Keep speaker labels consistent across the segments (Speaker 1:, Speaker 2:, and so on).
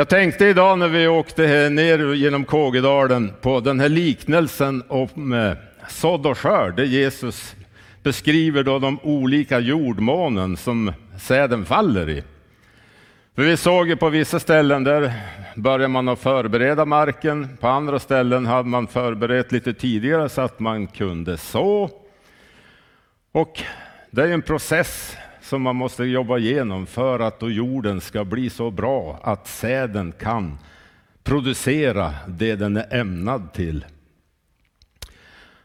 Speaker 1: Jag tänkte idag när vi åkte ner genom Kågedalen på den här liknelsen om eh, sådd och skörd, där Jesus beskriver då de olika jordmånen som säden faller i. För vi såg ju på vissa ställen där börjar man att förbereda marken, på andra ställen hade man förberett lite tidigare så att man kunde så. Och det är en process som man måste jobba igenom för att då jorden ska bli så bra att säden kan producera det den är ämnad till.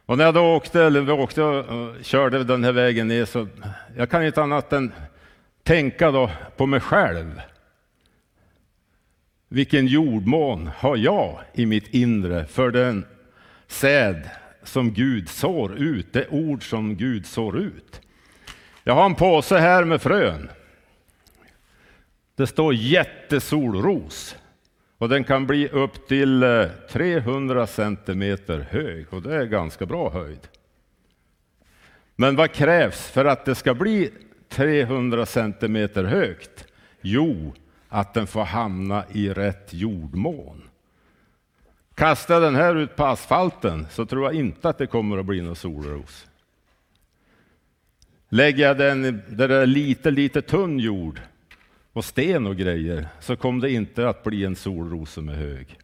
Speaker 1: Och när jag då åkte, eller vi åkte och körde den här vägen ner så jag kan inte annat än tänka då på mig själv. Vilken jordmån har jag i mitt inre för den säd som Gud sår ut, det ord som Gud sår ut. Jag har en påse här med frön. Det står jättesolros och den kan bli upp till eh, 300 centimeter hög och det är ganska bra höjd. Men vad krävs för att det ska bli 300 centimeter högt? Jo, att den får hamna i rätt jordmån. Kastar den här ut på asfalten så tror jag inte att det kommer att bli någon solros. Lägger jag den där det är lite, lite tunn jord och sten och grejer så kommer det inte att bli en solros som är hög.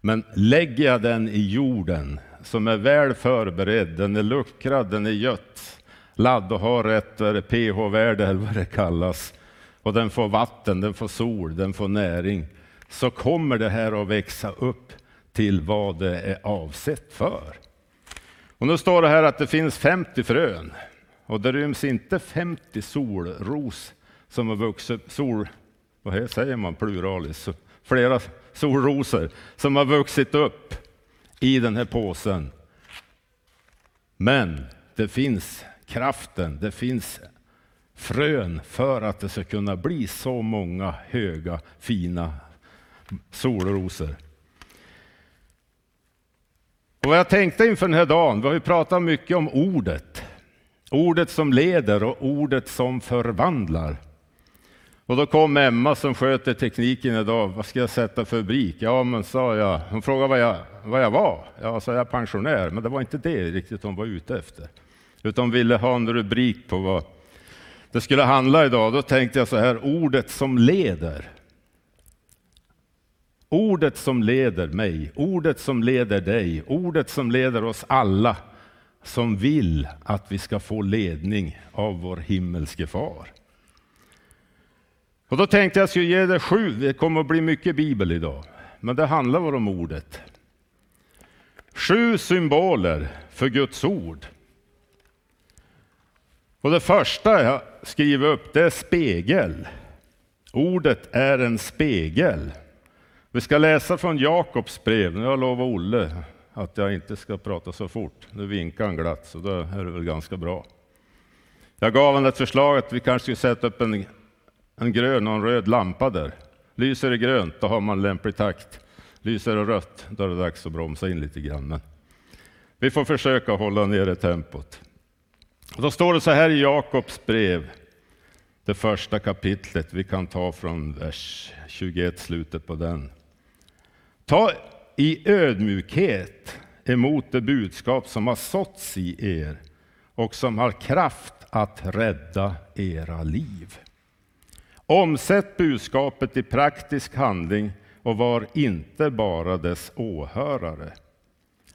Speaker 1: Men lägger jag den i jorden som är väl förberedd, den är luckrad, den är gött, ladd och har rätt pH-värde eller vad det kallas, och den får vatten, den får sol, den får näring, så kommer det här att växa upp till vad det är avsett för. Och nu står det här att det finns 50 frön. Och det ryms inte 50 solros som har vuxit, sol, vad säger man pluralis, flera solrosor som har vuxit upp i den här påsen. Men det finns kraften, det finns frön för att det ska kunna bli så många höga fina solrosor. Och vad jag tänkte inför den här dagen, vi har ju pratat mycket om ordet. Ordet som leder och ordet som förvandlar. Och då kom Emma som sköter tekniken idag. Vad ska jag sätta för rubrik? Ja, men sa jag. Hon frågade vad jag, vad jag var. Ja, sa jag pensionär. Men det var inte det riktigt hon var ute efter. Utan hon ville ha en rubrik på vad det skulle handla idag. Då tänkte jag så här, ordet som leder. Ordet som leder mig, ordet som leder dig, ordet som leder oss alla som vill att vi ska få ledning av vår himmelske far. Och då tänkte jag skulle ge dig sju, det kommer att bli mycket bibel idag, men det handlar bara om ordet. Sju symboler för Guds ord. Och det första jag skriver upp det är spegel. Ordet är en spegel. Vi ska läsa från Jakobs brev. Nu har jag lovat Olle att jag inte ska prata så fort. Nu vinkar han glatt, så då är det väl ganska bra. Jag gav honom ett förslag att vi kanske skulle sätta upp en, en grön och en röd lampa där. Lyser det grönt, då har man lämplig takt. Lyser det rött, då är det dags att bromsa in lite grann. Men vi får försöka hålla nere tempot. Och då står det så här i Jakobs brev, det första kapitlet. Vi kan ta från vers 21, slutet på den. Ta i ödmjukhet emot det budskap som har såtts i er och som har kraft att rädda era liv. Omsätt budskapet i praktisk handling och var inte bara dess åhörare.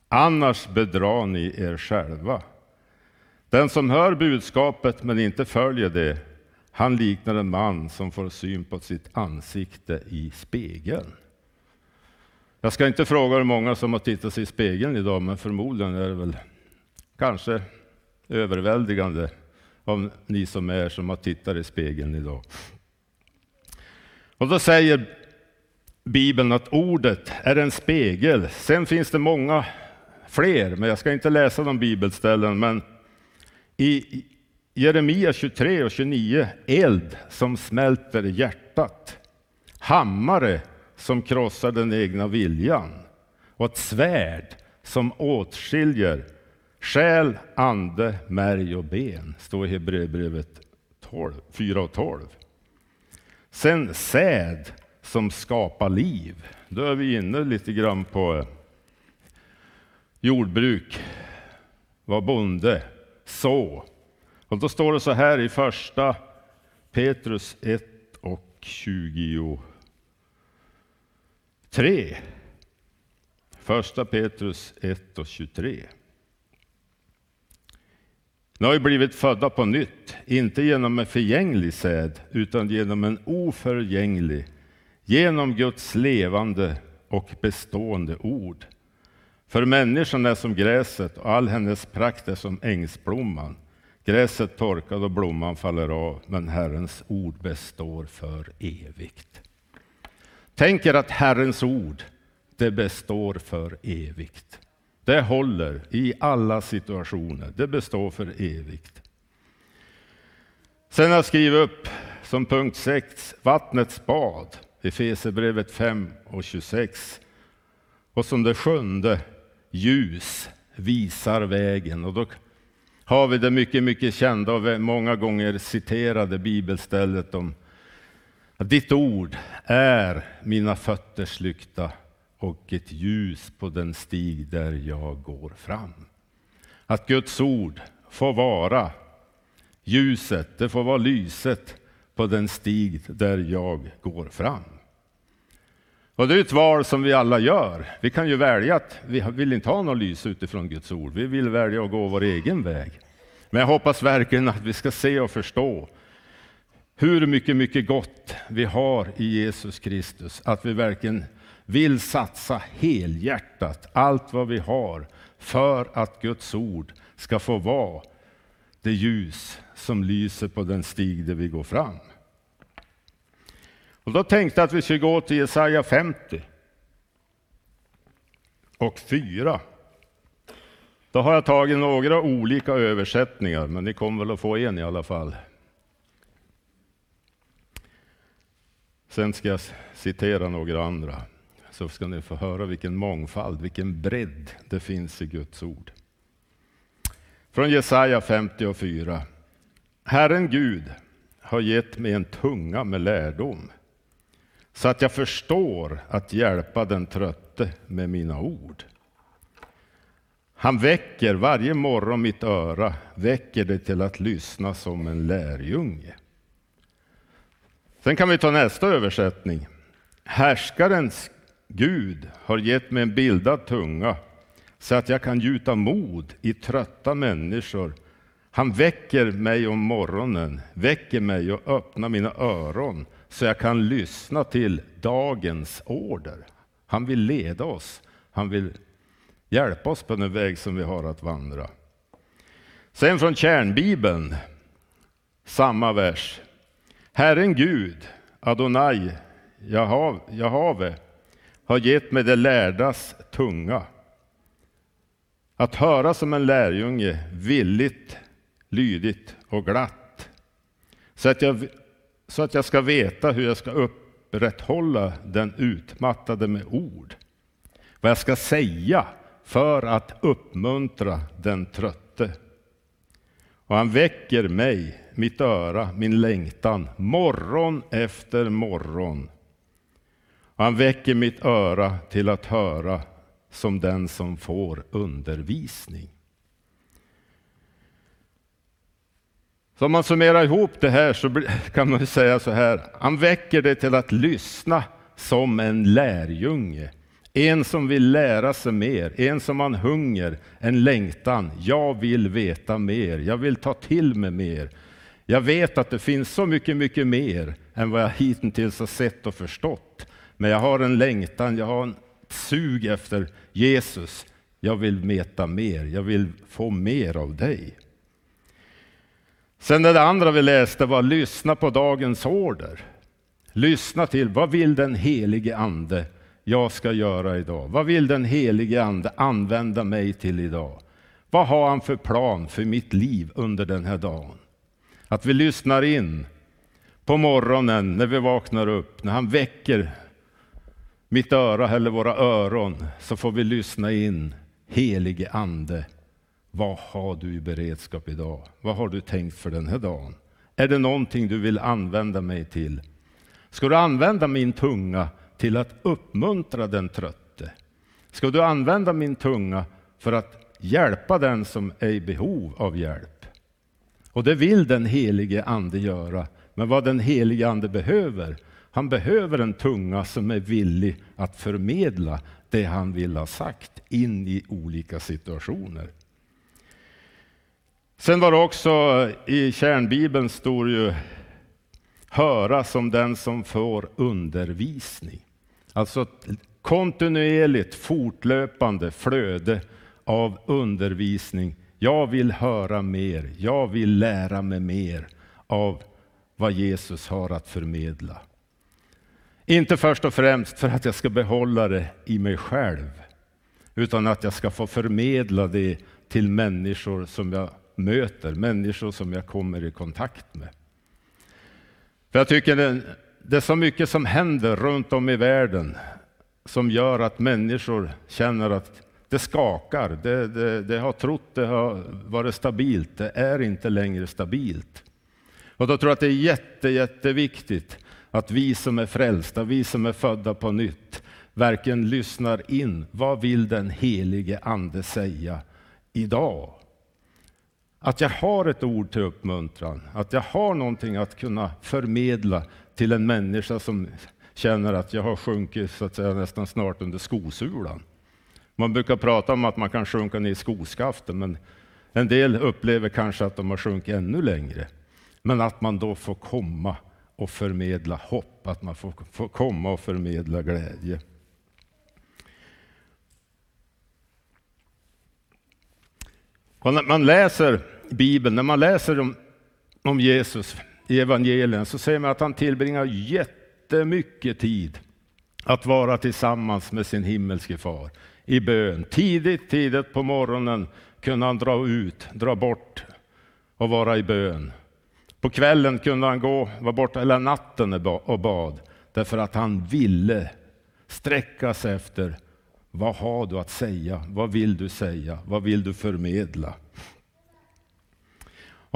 Speaker 1: Annars bedrar ni er själva. Den som hör budskapet men inte följer det, han liknar en man som får syn på sitt ansikte i spegeln. Jag ska inte fråga hur många som har tittat sig i spegeln idag, men förmodligen är det väl kanske överväldigande av ni som är som har tittat i spegeln idag. Och då säger Bibeln att ordet är en spegel. Sen finns det många fler, men jag ska inte läsa de bibelställen. Men i Jeremia 23 och 29, eld som smälter hjärtat. Hammare som krossar den egna viljan och ett svärd som åtskiljer själ, ande, märg och ben, står i Hebreerbrevet 4 och 12. Sen säd som skapar liv. Då är vi inne lite grann på eh, jordbruk, var bonde, så. Och då står det så här i första Petrus 1 och 20 3. Första Petrus 1 och 23. Ni har ju blivit födda på nytt, inte genom en förgänglig säd, utan genom en oförgänglig, genom Guds levande och bestående ord. För människan är som gräset och all hennes prakt är som ängsblomman. Gräset torkar och blomman faller av, men Herrens ord består för evigt. Tänk er att Herrens ord, det består för evigt. Det håller i alla situationer. Det består för evigt. Sen har jag skrivit upp som punkt 6, vattnets bad, Efesierbrevet 5 och 26. Och som det sjunde, ljus visar vägen. Och då har vi det mycket, mycket kända och många gånger citerade bibelstället om ditt ord är mina fötters lykta och ett ljus på den stig där jag går fram. Att Guds ord får vara ljuset, det får vara lyset på den stig där jag går fram. Och det är ett val som vi alla gör. Vi kan ju välja att vi vill inte ha något lys utifrån Guds ord. Vi vill välja att gå vår egen väg. Men jag hoppas verkligen att vi ska se och förstå hur mycket, mycket gott vi har i Jesus Kristus. Att vi verkligen vill satsa helhjärtat allt vad vi har för att Guds ord ska få vara det ljus som lyser på den stig där vi går fram. Och då tänkte jag att vi skulle gå till Jesaja 50 och 4. Då har jag tagit några olika översättningar, men ni kommer väl att få en i alla fall. Sen ska jag citera några andra så ska ni få höra vilken mångfald, vilken bredd det finns i Guds ord. Från Jesaja 54. Herren Gud har gett mig en tunga med lärdom så att jag förstår att hjälpa den trötte med mina ord. Han väcker varje morgon mitt öra, väcker det till att lyssna som en lärjunge. Sen kan vi ta nästa översättning. Härskarens Gud har gett mig en bildad tunga så att jag kan gjuta mod i trötta människor. Han väcker mig om morgonen, väcker mig och öppnar mina öron så jag kan lyssna till dagens order. Han vill leda oss. Han vill hjälpa oss på den väg som vi har att vandra. Sen från kärnbibeln, samma vers. Herren Gud, Adonai, Jahave, har gett mig det lärdas tunga. Att höra som en lärjunge, villigt, lydigt och glatt. Så att jag, så att jag ska veta hur jag ska upprätthålla den utmattade med ord. Vad jag ska säga för att uppmuntra den trötte. Och han väcker mig, mitt öra, min längtan, morgon efter morgon han väcker mitt öra till att höra som den som får undervisning. Så om man summerar ihop det här så kan man säga så här. Han väcker dig till att lyssna som en lärjunge. En som vill lära sig mer, en som har hunger, en längtan. Jag vill veta mer, jag vill ta till mig mer. Jag vet att det finns så mycket, mycket mer än vad jag hittills har sett och förstått. Men jag har en längtan, jag har en sug efter Jesus. Jag vill veta mer, jag vill få mer av dig. Sen det andra vi läste var lyssna på dagens order. Lyssna till vad vill den helige ande jag ska göra idag? Vad vill den helige ande använda mig till idag? Vad har han för plan för mitt liv under den här dagen? Att vi lyssnar in på morgonen när vi vaknar upp, när han väcker mitt öra eller våra öron så får vi lyssna in. Helige Ande, vad har du i beredskap idag? Vad har du tänkt för den här dagen? Är det någonting du vill använda mig till? Ska du använda min tunga till att uppmuntra den trötte? Ska du använda min tunga för att hjälpa den som är i behov av hjälp? Och det vill den helige Ande göra. Men vad den helige Ande behöver, han behöver en tunga som är villig att förmedla det han vill ha sagt in i olika situationer. Sen var det också i kärnbibeln står ju höra som den som får undervisning. Alltså kontinuerligt fortlöpande flöde av undervisning. Jag vill höra mer, jag vill lära mig mer av vad Jesus har att förmedla. Inte först och främst för att jag ska behålla det i mig själv, utan att jag ska få förmedla det till människor som jag möter, människor som jag kommer i kontakt med. För jag tycker det, det är så mycket som händer runt om i världen som gör att människor känner att det skakar. Det, det, det har trott det har varit stabilt. Det är inte längre stabilt. Och då tror jag att det är jätte, jätteviktigt att vi som är frälsta, vi som är födda på nytt, verkligen lyssnar in. Vad vill den helige Ande säga idag? Att jag har ett ord till uppmuntran, att jag har någonting att kunna förmedla till en människa som känner att jag har sjunkit så att säga, nästan snart under skosulan. Man brukar prata om att man kan sjunka ner i skoskaften, men en del upplever kanske att de har sjunkit ännu längre. Men att man då får komma och förmedla hopp, att man får, får komma och förmedla glädje. Och när man läser Bibeln, när man läser om, om Jesus i evangelien så ser man att han tillbringar jättemycket tid att vara tillsammans med sin himmelske far i bön. Tidigt, tidigt på morgonen kunde han dra ut, dra bort och vara i bön. På kvällen kunde han gå, vara borta hela natten och bad, därför att han ville sträcka sig efter vad har du att säga? Vad vill du säga? Vad vill du förmedla?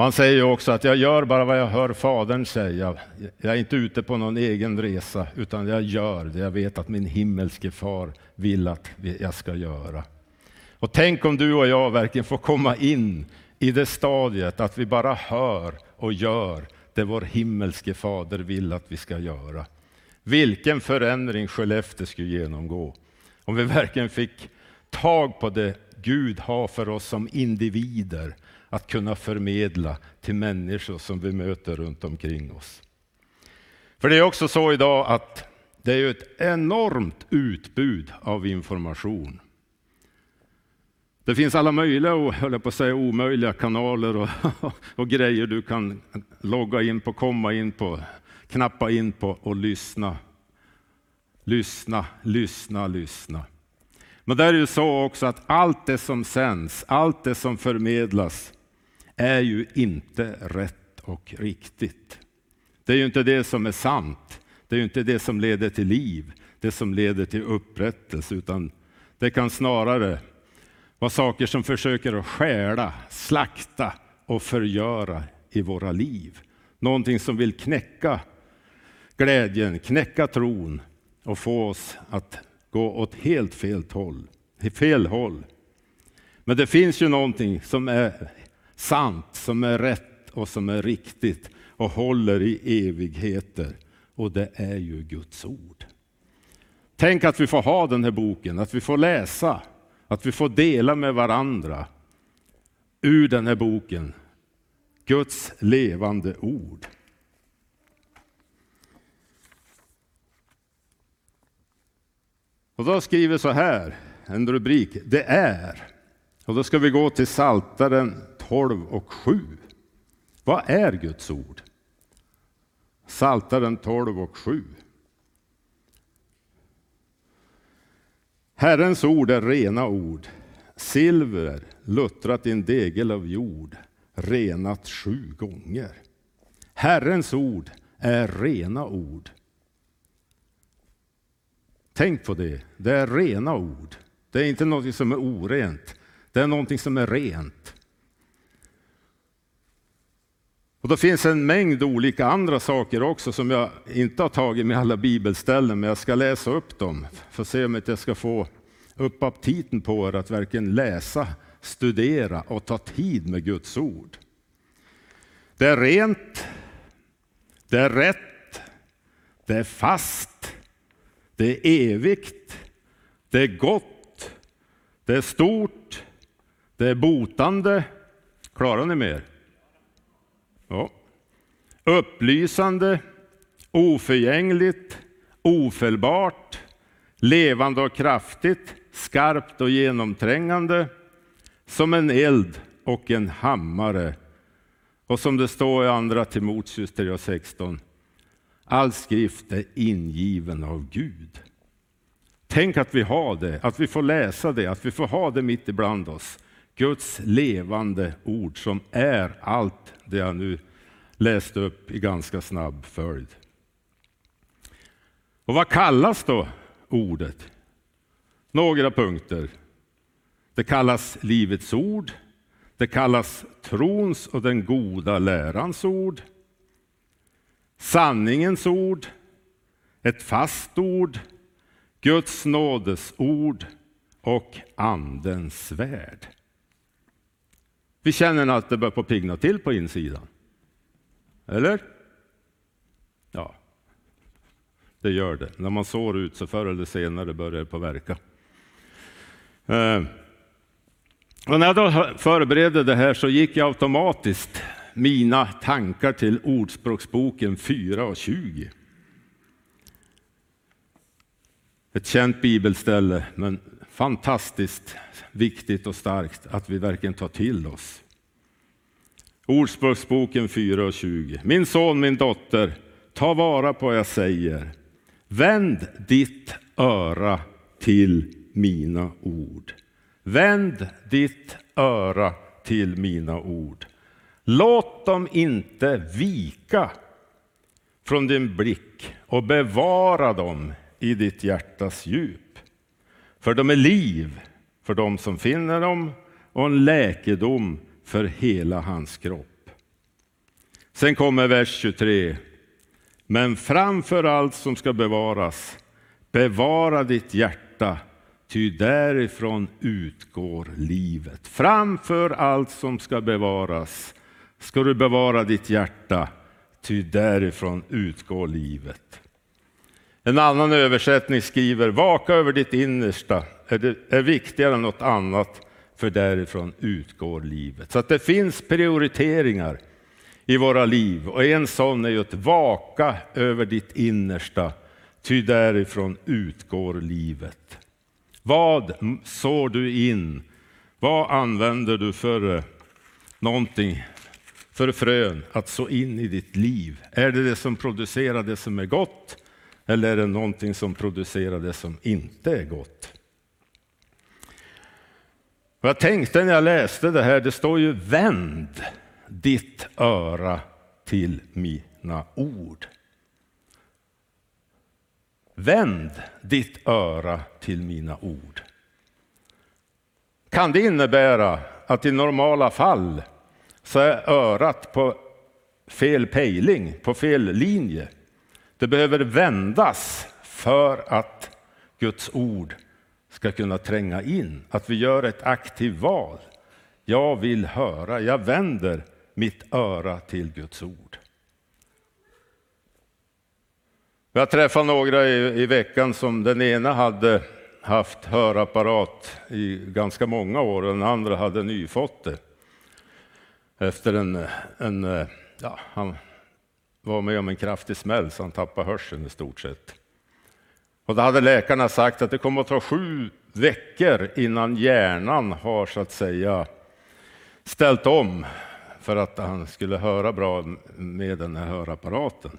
Speaker 1: Och han säger också att jag gör bara vad jag hör Fadern säga. Jag är inte ute på någon egen resa, utan jag gör det jag vet att min himmelske far vill att jag ska göra. Och tänk om du och jag verkligen får komma in i det stadiet att vi bara hör och gör det vår himmelske fader vill att vi ska göra. Vilken förändring Skellefteå skulle genomgå om vi verkligen fick tag på det Gud har för oss som individer att kunna förmedla till människor som vi möter runt omkring oss. För det är också så idag att det är ett enormt utbud av information. Det finns alla möjliga, och höll på att säga omöjliga kanaler och, och grejer du kan logga in på, komma in på, knappa in på och lyssna. Lyssna, lyssna, lyssna. Men det är ju så också att allt det som sänds, allt det som förmedlas är ju inte rätt och riktigt. Det är ju inte det som är sant. Det är ju inte det som leder till liv, det som leder till upprättelse, utan det kan snarare vara saker som försöker att stjäla, slakta och förgöra i våra liv. Någonting som vill knäcka glädjen, knäcka tron och få oss att gå åt helt fel håll. Fel håll. Men det finns ju någonting som är sant, som är rätt och som är riktigt och håller i evigheter. Och det är ju Guds ord. Tänk att vi får ha den här boken, att vi får läsa, att vi får dela med varandra ur den här boken. Guds levande ord. Och då skriver så här, en rubrik, det är. Och då ska vi gå till Saltaren 12 och 7. Vad är Guds ord? Saltaren 12 och 7. Herrens ord är rena ord, silver luttrat i en degel av jord, renat sju gånger. Herrens ord är rena ord. Tänk på det, det är rena ord. Det är inte något som är orent, det är något som är rent. Och då finns en mängd olika andra saker också som jag inte har tagit med alla bibelställen, men jag ska läsa upp dem. För att se om jag ska få upp aptiten på er att verkligen läsa, studera och ta tid med Guds ord. Det är rent, det är rätt, det är fast, det är evigt, det är gott, det är stort, det är botande. Klarar ni mer? Ja. Upplysande, oförgängligt, ofelbart, levande och kraftigt, skarpt och genomträngande, som en eld och en hammare. Och som det står i andra Timoteus 3.16, all skrift är ingiven av Gud. Tänk att vi har det, att vi får läsa det, att vi får ha det mitt ibland oss. Guds levande ord som är allt det jag nu läste upp i ganska snabb följd. Och vad kallas då ordet? Några punkter. Det kallas livets ord. Det kallas trons och den goda lärans ord. Sanningens ord. Ett fast ord. Guds nådes ord och Andens svärd. Vi känner att det börjar pigna till på insidan. Eller? Ja, det gör det. När man sår ut så förr eller senare börjar det påverka. Eh. och när jag då förberedde det här så gick jag automatiskt mina tankar till Ordspråksboken 4 och 20. Ett känt bibelställe, men fantastiskt viktigt och starkt att vi verkligen tar till oss. Ordspråksboken 4 och 20. Min son, min dotter, ta vara på vad jag säger. Vänd ditt öra till mina ord. Vänd ditt öra till mina ord. Låt dem inte vika från din blick och bevara dem i ditt hjärtas djup. För de är liv för dem som finner dem och en läkedom för hela hans kropp. Sen kommer vers 23. Men framför allt som ska bevaras, bevara ditt hjärta, ty därifrån utgår livet. Framför allt som ska bevaras ska du bevara ditt hjärta, ty därifrån utgår livet. En annan översättning skriver, vaka över ditt innersta, är, det, är viktigare än något annat, för därifrån utgår livet. Så att det finns prioriteringar i våra liv och en sån är ju att vaka över ditt innersta, ty därifrån utgår livet. Vad sår du in? Vad använder du för eh, någonting, för frön att så in i ditt liv? Är det det som producerar det som är gott? Eller är det någonting som producerar det som inte är gott? Jag tänkte när jag läste det här, det står ju vänd ditt öra till mina ord. Vänd ditt öra till mina ord. Kan det innebära att i normala fall så är örat på fel pejling, på fel linje? Det behöver vändas för att Guds ord ska kunna tränga in. Att vi gör ett aktivt val. Jag vill höra, jag vänder mitt öra till Guds ord. Jag träffade några i, i veckan som den ena hade haft hörapparat i ganska många år och den andra hade nyfått det. Efter en, en ja, han var med om en kraftig smäll så han tappade hörseln i stort sett. Och då hade läkarna sagt att det kommer att ta sju veckor innan hjärnan har så att säga ställt om för att han skulle höra bra med den här hörapparaten.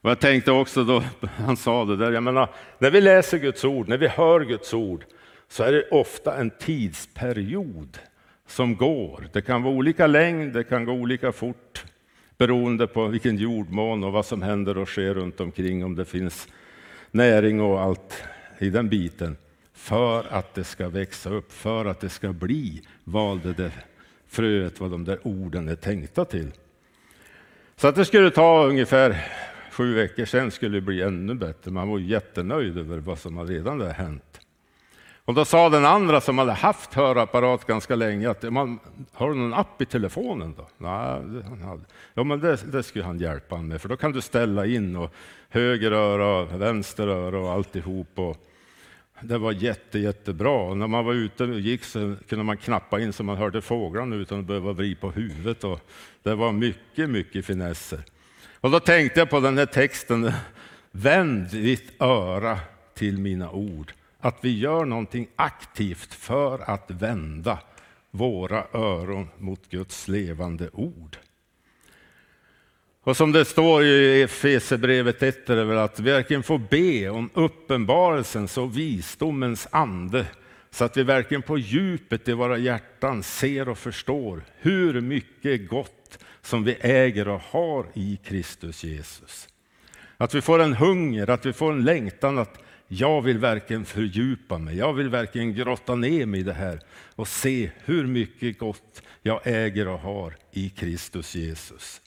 Speaker 1: Och jag tänkte också då han sa det där, jag menar, när vi läser Guds ord, när vi hör Guds ord, så är det ofta en tidsperiod som går. Det kan vara olika längd, det kan gå olika fort beroende på vilken jordmån och vad som händer och sker runt omkring, om det finns näring och allt i den biten, för att det ska växa upp, för att det ska bli vad det där fröet, vad de där orden är tänkta till. Så att det skulle ta ungefär sju veckor sen skulle det bli ännu bättre. Man var jättenöjd över vad som redan hade hänt. Och då sa den andra som hade haft hörapparat ganska länge att man, har du någon app i telefonen då? Nej, han hade. Ja, men det, det skulle han hjälpa honom med, för då kan du ställa in och höger öra, vänster öra och alltihop. Och det var jätte, jättebra. Och när man var ute och gick så kunde man knappa in så man hörde fåglarna utan att behöva vrida på huvudet. Och det var mycket, mycket finesser. Och då tänkte jag på den här texten. Vänd ditt öra till mina ord att vi gör någonting aktivt för att vända våra öron mot Guds levande ord. Och som det står i Efesierbrevet 1 är det väl att vi verkligen får be om uppenbarelsens och visdomens ande så att vi verkligen på djupet i våra hjärtan ser och förstår hur mycket gott som vi äger och har i Kristus Jesus. Att vi får en hunger, att vi får en längtan att jag vill verkligen fördjupa mig. Jag vill verkligen grotta ner mig i det här och se hur mycket gott jag äger och har i Kristus Jesus.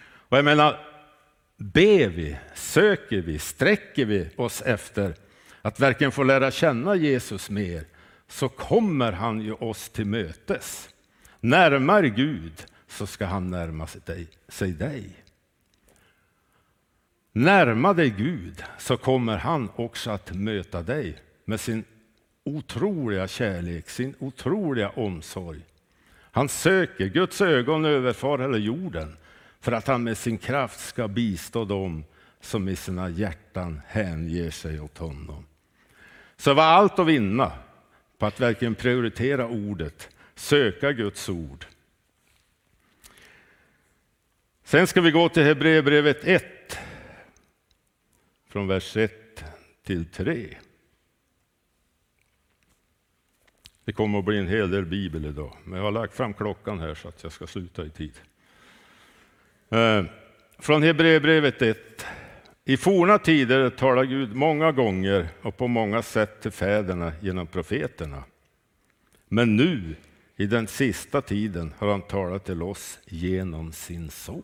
Speaker 1: Och jag menar, ber vi, söker vi, sträcker vi oss efter att verkligen få lära känna Jesus mer, så kommer han ju oss till mötes. Närmar Gud så ska han närma sig dig. Närma dig Gud så kommer han också att möta dig med sin otroliga kärlek, sin otroliga omsorg. Han söker, Guds ögon överfar hela jorden för att han med sin kraft ska bistå dem som i sina hjärtan hänger sig åt honom. Så var allt att vinna på att verkligen prioritera ordet, söka Guds ord. Sen ska vi gå till Hebreerbrevet 1 från vers 1 till 3. Det kommer att bli en hel del bibel idag, men jag har lagt fram klockan här så att jag ska sluta i tid. Eh, från Hebreerbrevet 1. I forna tider talar Gud många gånger och på många sätt till fäderna genom profeterna. Men nu, i den sista tiden, har han talat till oss genom sin son.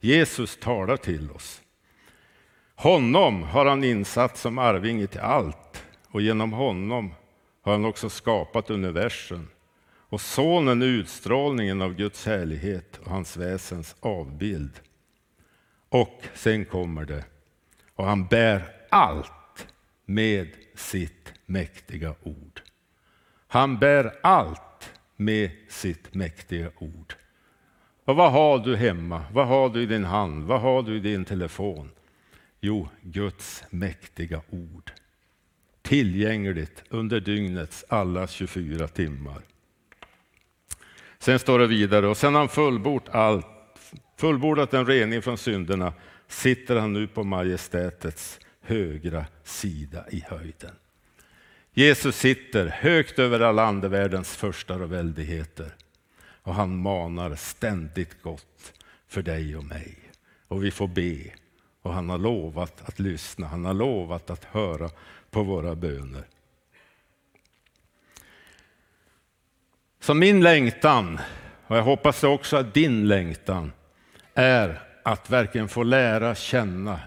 Speaker 1: Jesus talar till oss. Honom har han insatt som arvinge till allt och genom honom har han också skapat universum. Och sonen är utstrålningen av Guds härlighet och hans väsens avbild. Och sen kommer det, och han bär allt med sitt mäktiga ord. Han bär allt med sitt mäktiga ord. Och vad har du hemma? Vad har du i din hand? Vad har du i din telefon? Jo, Guds mäktiga ord. Tillgängligt under dygnets alla 24 timmar. Sen står det vidare, och sen han fullbordat allt, fullbordat en rening från synderna, sitter han nu på majestätets högra sida i höjden. Jesus sitter högt över alla andevärldens förstar och väldigheter och han manar ständigt gott för dig och mig. Och vi får be och han har lovat att lyssna, han har lovat att höra på våra böner. Så min längtan, och jag hoppas också att din längtan, är att verkligen få lära känna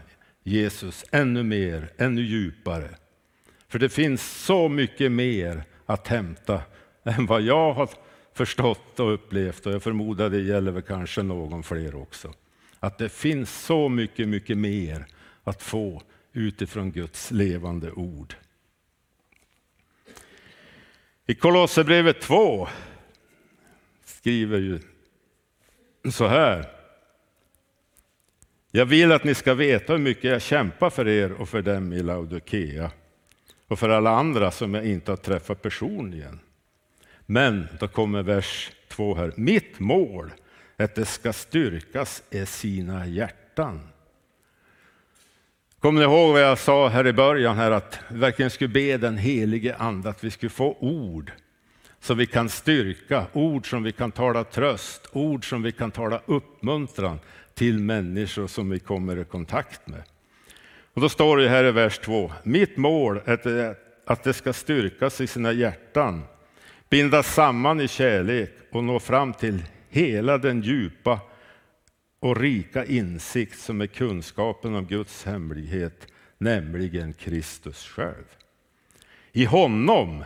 Speaker 1: Jesus ännu mer, ännu djupare. För det finns så mycket mer att hämta än vad jag har förstått och upplevt och jag förmodar det gäller väl kanske någon fler också. Att det finns så mycket, mycket mer att få utifrån Guds levande ord. I Kolosserbrevet 2 skriver ju så här. Jag vill att ni ska veta hur mycket jag kämpar för er och för dem i Laodikea och för alla andra som jag inte har träffat personligen. Men då kommer vers 2 här. Mitt mål att det ska styrkas i sina hjärtan. Kommer ni ihåg vad jag sa här i början, här, att vi verkligen skulle be den helige Ande att vi skulle få ord som vi kan styrka, ord som vi kan tala tröst, ord som vi kan tala uppmuntran till människor som vi kommer i kontakt med. Och då står det här i vers 2, mitt mål är att det ska styrkas i sina hjärtan, bindas samman i kärlek och nå fram till hela den djupa och rika insikt som är kunskapen om Guds hemlighet, nämligen Kristus själv. I honom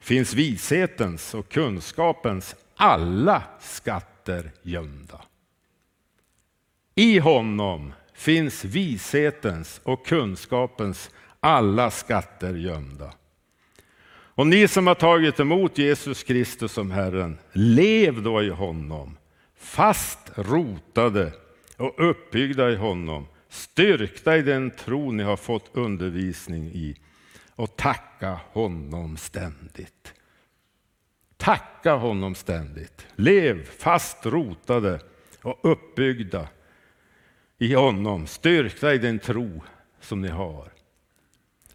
Speaker 1: finns vishetens och kunskapens alla skatter gömda. I honom finns vishetens och kunskapens alla skatter gömda. Och ni som har tagit emot Jesus Kristus som Herren, lev då i honom, fast rotade och uppbyggda i honom, styrkta i den tro ni har fått undervisning i och tacka honom ständigt. Tacka honom ständigt. Lev fast rotade och uppbyggda i honom, styrkta i den tro som ni har.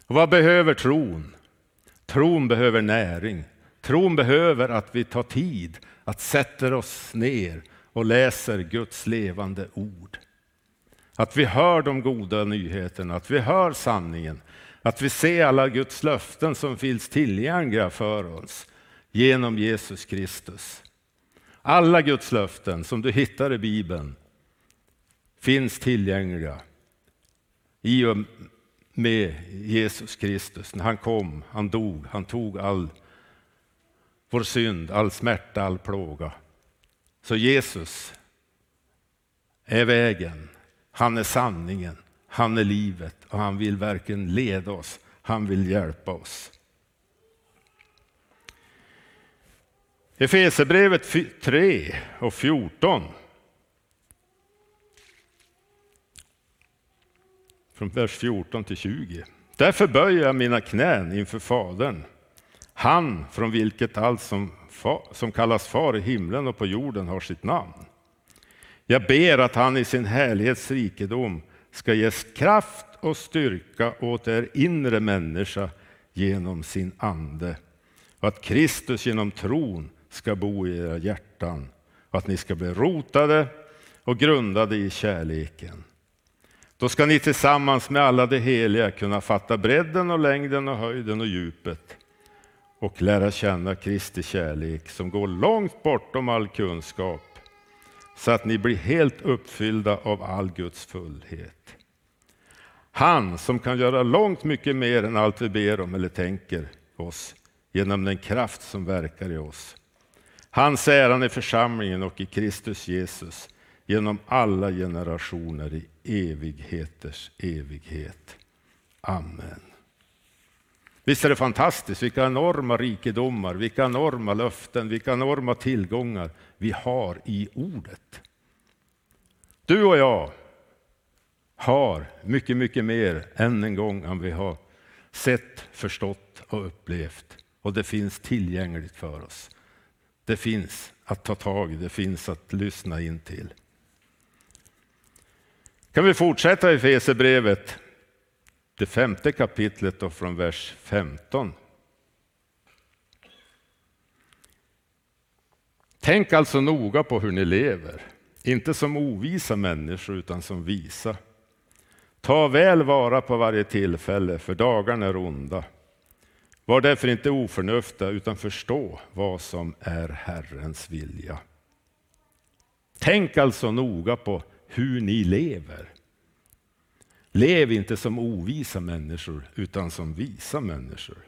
Speaker 1: Och vad behöver tron? Tron behöver näring. Tron behöver att vi tar tid att sätta oss ner och läser Guds levande ord. Att vi hör de goda nyheterna, att vi hör sanningen, att vi ser alla Guds löften som finns tillgängliga för oss genom Jesus Kristus. Alla Guds löften som du hittar i Bibeln finns tillgängliga i och med Jesus Kristus. När han kom, han dog, han tog all vår synd, all smärta, all plåga. Så Jesus är vägen, han är sanningen, han är livet och han vill verkligen leda oss, han vill hjälpa oss. Efesierbrevet 3 och 14 från vers 14 till 20. Därför böjer jag mina knän inför Fadern, han från vilket allt som, som kallas far i himlen och på jorden har sitt namn. Jag ber att han i sin härlighets rikedom ska ges kraft och styrka åt er inre människa genom sin ande och att Kristus genom tron ska bo i era hjärtan och att ni ska bli rotade och grundade i kärleken då ska ni tillsammans med alla de heliga kunna fatta bredden och längden och höjden och djupet och lära känna Kristi kärlek som går långt bortom all kunskap så att ni blir helt uppfyllda av all Guds fullhet. Han som kan göra långt mycket mer än allt vi ber om eller tänker oss genom den kraft som verkar i oss. Hans äran i församlingen och i Kristus Jesus genom alla generationer i evigheters evighet. Amen. Visst är det fantastiskt, vilka enorma rikedomar, vilka enorma löften, vilka enorma tillgångar vi har i ordet. Du och jag har mycket, mycket mer än en gång än vi har sett, förstått och upplevt. Och det finns tillgängligt för oss. Det finns att ta tag i, det finns att lyssna in till. Kan vi fortsätta i Fesebrevet, det femte kapitlet och från vers 15. Tänk alltså noga på hur ni lever, inte som ovisa människor utan som visa. Ta väl vara på varje tillfälle, för dagarna är onda. Var därför inte oförnuftiga, utan förstå vad som är Herrens vilja. Tänk alltså noga på hur ni lever. Lev inte som ovisa människor, utan som visa människor.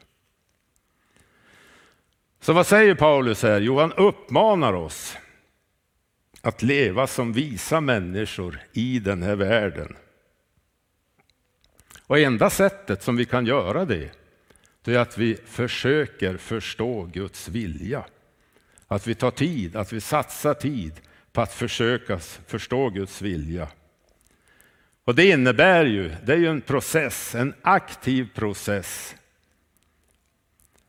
Speaker 1: Så vad säger Paulus här? Jo, han uppmanar oss att leva som visa människor i den här världen. Och enda sättet som vi kan göra det, det är att vi försöker förstå Guds vilja. Att vi tar tid, att vi satsar tid på att försöka förstå Guds vilja. Och det innebär ju, det är ju en process, en aktiv process.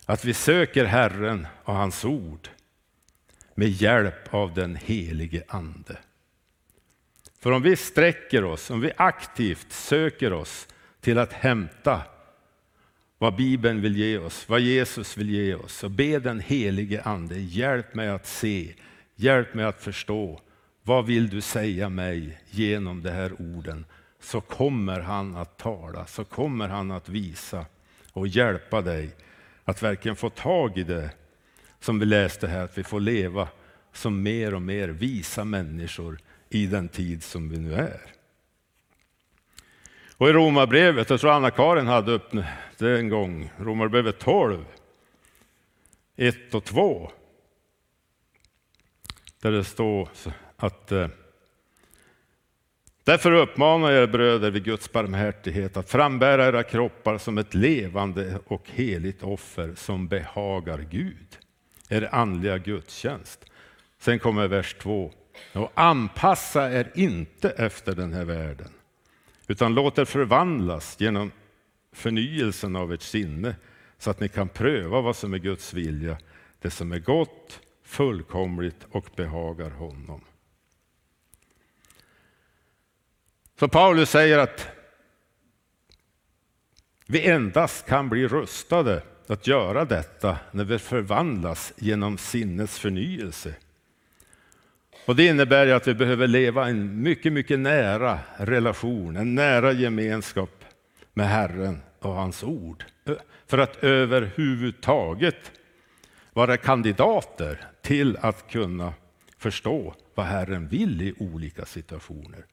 Speaker 1: Att vi söker Herren och hans ord med hjälp av den helige Ande. För om vi sträcker oss, om vi aktivt söker oss till att hämta vad Bibeln vill ge oss, vad Jesus vill ge oss, och be den helige Ande, hjälp mig att se, hjälp mig att förstå, vad vill du säga mig genom de här orden? Så kommer han att tala, så kommer han att visa och hjälpa dig att verkligen få tag i det som vi läste här, att vi får leva som mer och mer visa människor i den tid som vi nu är. Och i Romarbrevet, jag tror Anna-Karin hade upp det en gång, Romarbrevet 12, 1 och 2. Där det står att eh, Därför uppmanar jag er bröder vid Guds barmhärtighet att frambära era kroppar som ett levande och heligt offer som behagar Gud. Er andliga gudstjänst. Sen kommer vers 2. Och anpassa er inte efter den här världen, utan låt er förvandlas genom förnyelsen av ert sinne så att ni kan pröva vad som är Guds vilja, det som är gott, fullkomligt och behagar honom. Så Paulus säger att vi endast kan bli rustade att göra detta när vi förvandlas genom sinnets förnyelse. Och Det innebär att vi behöver leva en mycket, mycket nära relation, en nära gemenskap med Herren och hans ord. För att överhuvudtaget vara kandidater till att kunna förstå vad Herren vill i olika situationer.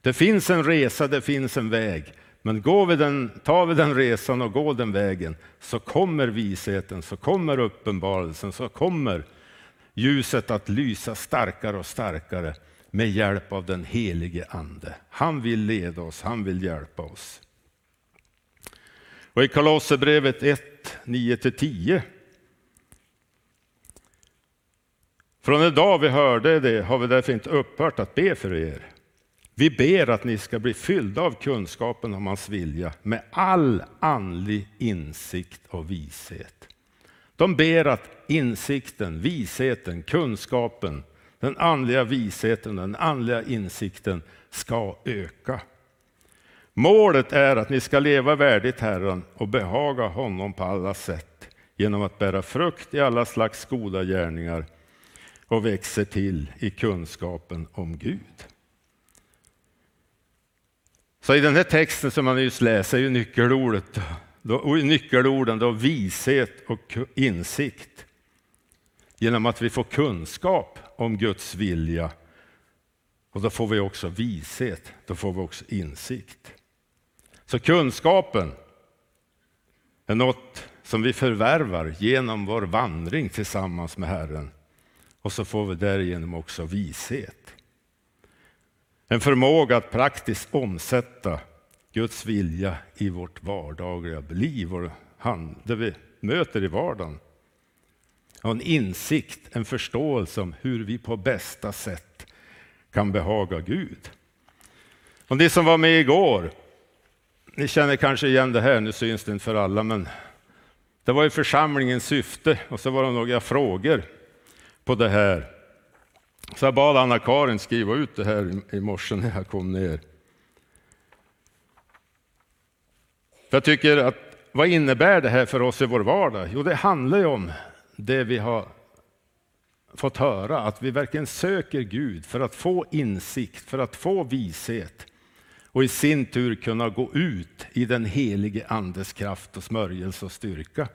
Speaker 1: Det finns en resa, det finns en väg. Men går vi den, tar vi den resan och går den vägen så kommer visheten, så kommer uppenbarelsen, så kommer ljuset att lysa starkare och starkare med hjälp av den helige Ande. Han vill leda oss, han vill hjälpa oss. Och I Kolosserbrevet 1, 9-10 Från den dag vi hörde det har vi därför inte upphört att be för er. Vi ber att ni ska bli fyllda av kunskapen om hans vilja med all andlig insikt och vishet. De ber att insikten, visheten, kunskapen, den andliga visheten, den andliga insikten ska öka. Målet är att ni ska leva värdigt Herren och behaga honom på alla sätt genom att bära frukt i alla slags goda gärningar och växer till i kunskapen om Gud. Så i den här texten som man nyss läser är nyckelordet, då, nyckelorden då vishet och insikt. Genom att vi får kunskap om Guds vilja och då får vi också vishet, då får vi också insikt. Så kunskapen är något som vi förvärvar genom vår vandring tillsammans med Herren. Och så får vi därigenom också vishet. En förmåga att praktiskt omsätta Guds vilja i vårt vardagliga liv, och det vi möter i vardagen. Och en insikt, en förståelse om hur vi på bästa sätt kan behaga Gud. Och ni som var med igår, ni känner kanske igen det här, nu syns det inte för alla, men det var ju församlingens syfte och så var det några frågor på det här. Så jag bad Anna-Karin skriva ut det här i morse när jag kom ner. För jag tycker att vad innebär det här för oss i vår vardag? Jo, det handlar ju om det vi har fått höra, att vi verkligen söker Gud för att få insikt, för att få vishet och i sin tur kunna gå ut i den helige Andes kraft och smörjelse och styrka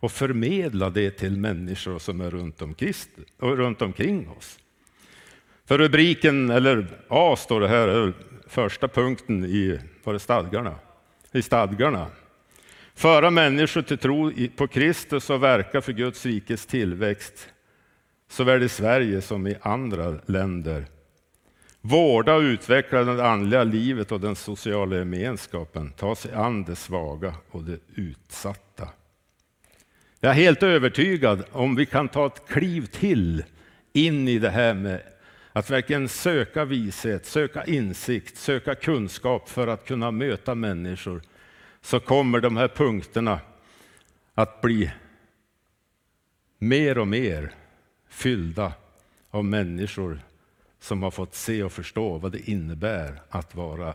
Speaker 1: och förmedla det till människor som är runt omkring, runt omkring oss. För rubriken, eller A står det här, första punkten i var det stadgarna, i stadgarna. Föra människor till tro på Kristus och verka för Guds rikes tillväxt såväl i Sverige som i andra länder. Vårda och utveckla det andliga livet och den sociala gemenskapen. Ta sig an det svaga och det utsatta. Jag är helt övertygad om vi kan ta ett kliv till in i det här med att verkligen söka vishet, söka insikt, söka kunskap för att kunna möta människor, så kommer de här punkterna att bli mer och mer fyllda av människor som har fått se och förstå vad det innebär att vara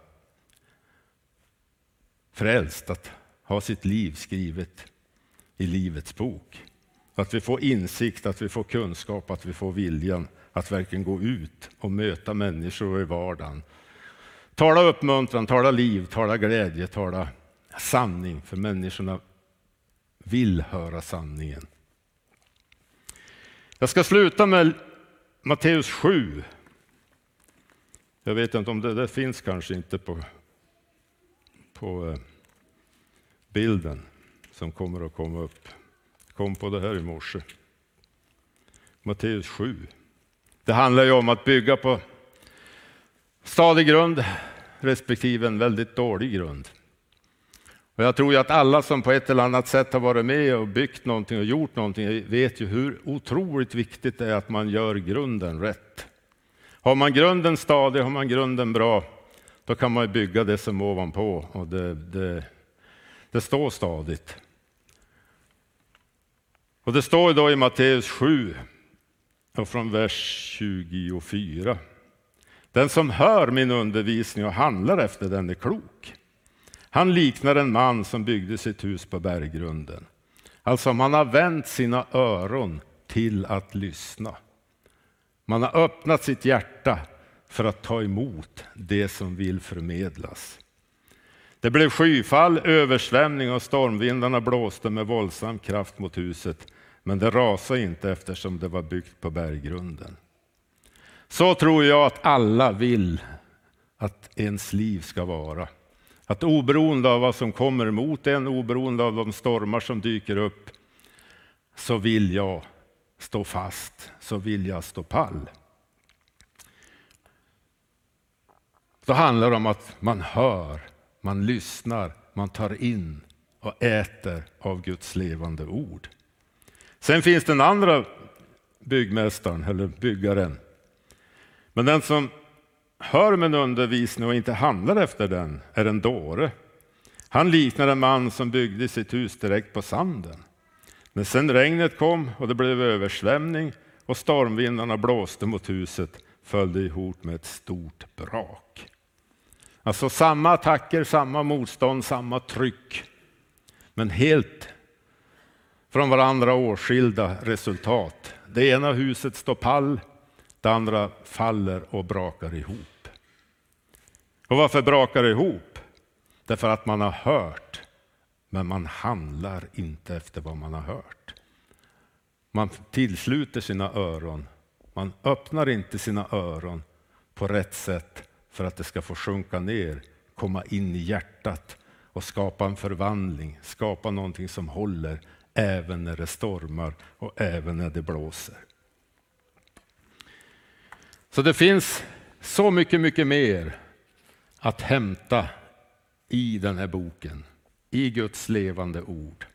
Speaker 1: frälst, att ha sitt liv skrivet i Livets bok. Att vi får insikt, att vi får kunskap, att vi får viljan att verkligen gå ut och möta människor i vardagen. Tala uppmuntran, tala liv, tala glädje, tala sanning, för människorna vill höra sanningen. Jag ska sluta med Matteus 7. Jag vet inte om det, det finns kanske inte på, på eh, bilden som kommer att komma upp. kom på det här i morse. Matteus 7. Det handlar ju om att bygga på stadig grund respektive en väldigt dålig grund. Och jag tror ju att alla som på ett eller annat sätt har varit med och byggt någonting och gjort någonting vet ju hur otroligt viktigt det är att man gör grunden rätt. Har man grunden stadig, har man grunden bra, då kan man bygga det som ovanpå och det, det, det står stadigt. Och det står då i Matteus 7 och från vers 24. Den som hör min undervisning och handlar efter den är klok. Han liknar en man som byggde sitt hus på berggrunden. Alltså man har vänt sina öron till att lyssna. Man har öppnat sitt hjärta för att ta emot det som vill förmedlas. Det blev skyfall, översvämning och stormvindarna blåste med våldsam kraft mot huset, men det rasade inte eftersom det var byggt på berggrunden. Så tror jag att alla vill att ens liv ska vara. Att oberoende av vad som kommer emot en, oberoende av de stormar som dyker upp, så vill jag stå fast, så vill jag stå pall. Då handlar det om att man hör, man lyssnar, man tar in och äter av Guds levande ord. Sen finns den andra byggmästaren, eller byggaren. Men den som hör min undervisning och inte handlar efter den är en dåre. Han liknar en man som byggde sitt hus direkt på sanden. När sen regnet kom och det blev översvämning och stormvindarna blåste mot huset föll det ihop med ett stort brak. Alltså samma attacker, samma motstånd, samma tryck. Men helt från varandra åtskilda resultat. Det ena huset står pall, det andra faller och brakar ihop. Och varför brakar det ihop? Därför att man har hört, men man handlar inte efter vad man har hört. Man tillsluter sina öron, man öppnar inte sina öron på rätt sätt för att det ska få sjunka ner, komma in i hjärtat och skapa en förvandling, skapa någonting som håller även när det stormar och även när det blåser. Så det finns så mycket, mycket mer att hämta i den här boken, i Guds levande ord.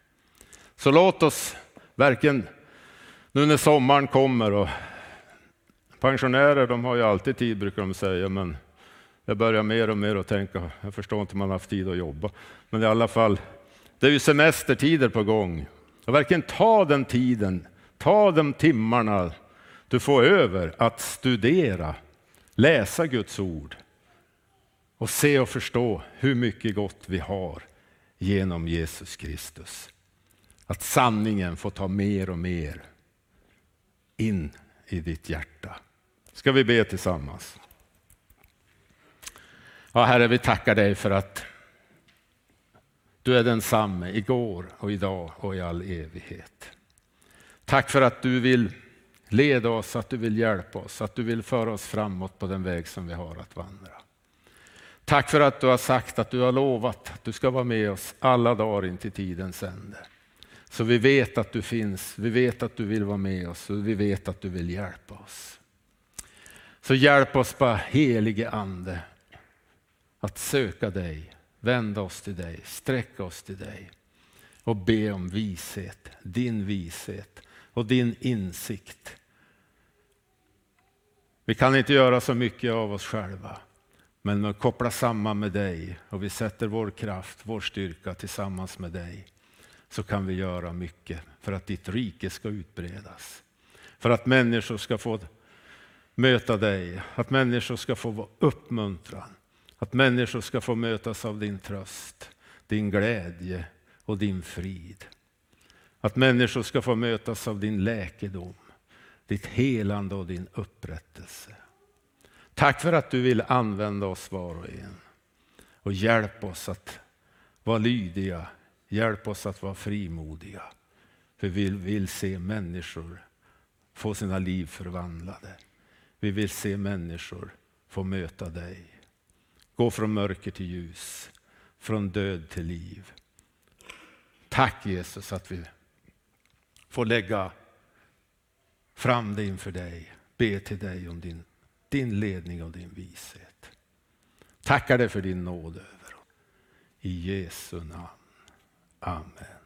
Speaker 1: Så låt oss verkligen, nu när sommaren kommer och pensionärer de har ju alltid tid brukar de säga, men jag börjar mer och mer att tänka, jag förstår inte om man har haft tid att jobba, men i alla fall, det är ju semestertider på gång. Och verkligen ta den tiden, ta de timmarna du får över att studera, läsa Guds ord och se och förstå hur mycket gott vi har genom Jesus Kristus. Att sanningen får ta mer och mer in i ditt hjärta. Ska vi be tillsammans? Ja, Herre, vi tackar dig för att du är densamme igår och idag och i all evighet. Tack för att du vill leda oss, att du vill hjälpa oss, att du vill föra oss framåt på den väg som vi har att vandra. Tack för att du har sagt att du har lovat att du ska vara med oss alla dagar in till tidens ände. Så vi vet att du finns, vi vet att du vill vara med oss och vi vet att du vill hjälpa oss. Så hjälp oss bara helige Ande att söka dig, vända oss till dig, sträcka oss till dig och be om vishet, din vishet och din insikt. Vi kan inte göra så mycket av oss själva, men vi koppla samman med dig och vi sätter vår kraft, vår styrka tillsammans med dig, så kan vi göra mycket för att ditt rike ska utbredas. För att människor ska få möta dig, att människor ska få uppmuntran, att människor ska få mötas av din tröst, din glädje och din frid. Att människor ska få mötas av din läkedom, ditt helande och din upprättelse. Tack för att du vill använda oss var och en. Och hjälp oss att vara lydiga, hjälp oss att vara frimodiga. För vi vill se människor få sina liv förvandlade. Vi vill se människor få möta dig. Gå från mörker till ljus, från död till liv. Tack Jesus att vi får lägga fram det inför dig, be till dig om din, din ledning och din vishet. Tackar dig för din nåd över oss. I Jesu namn. Amen.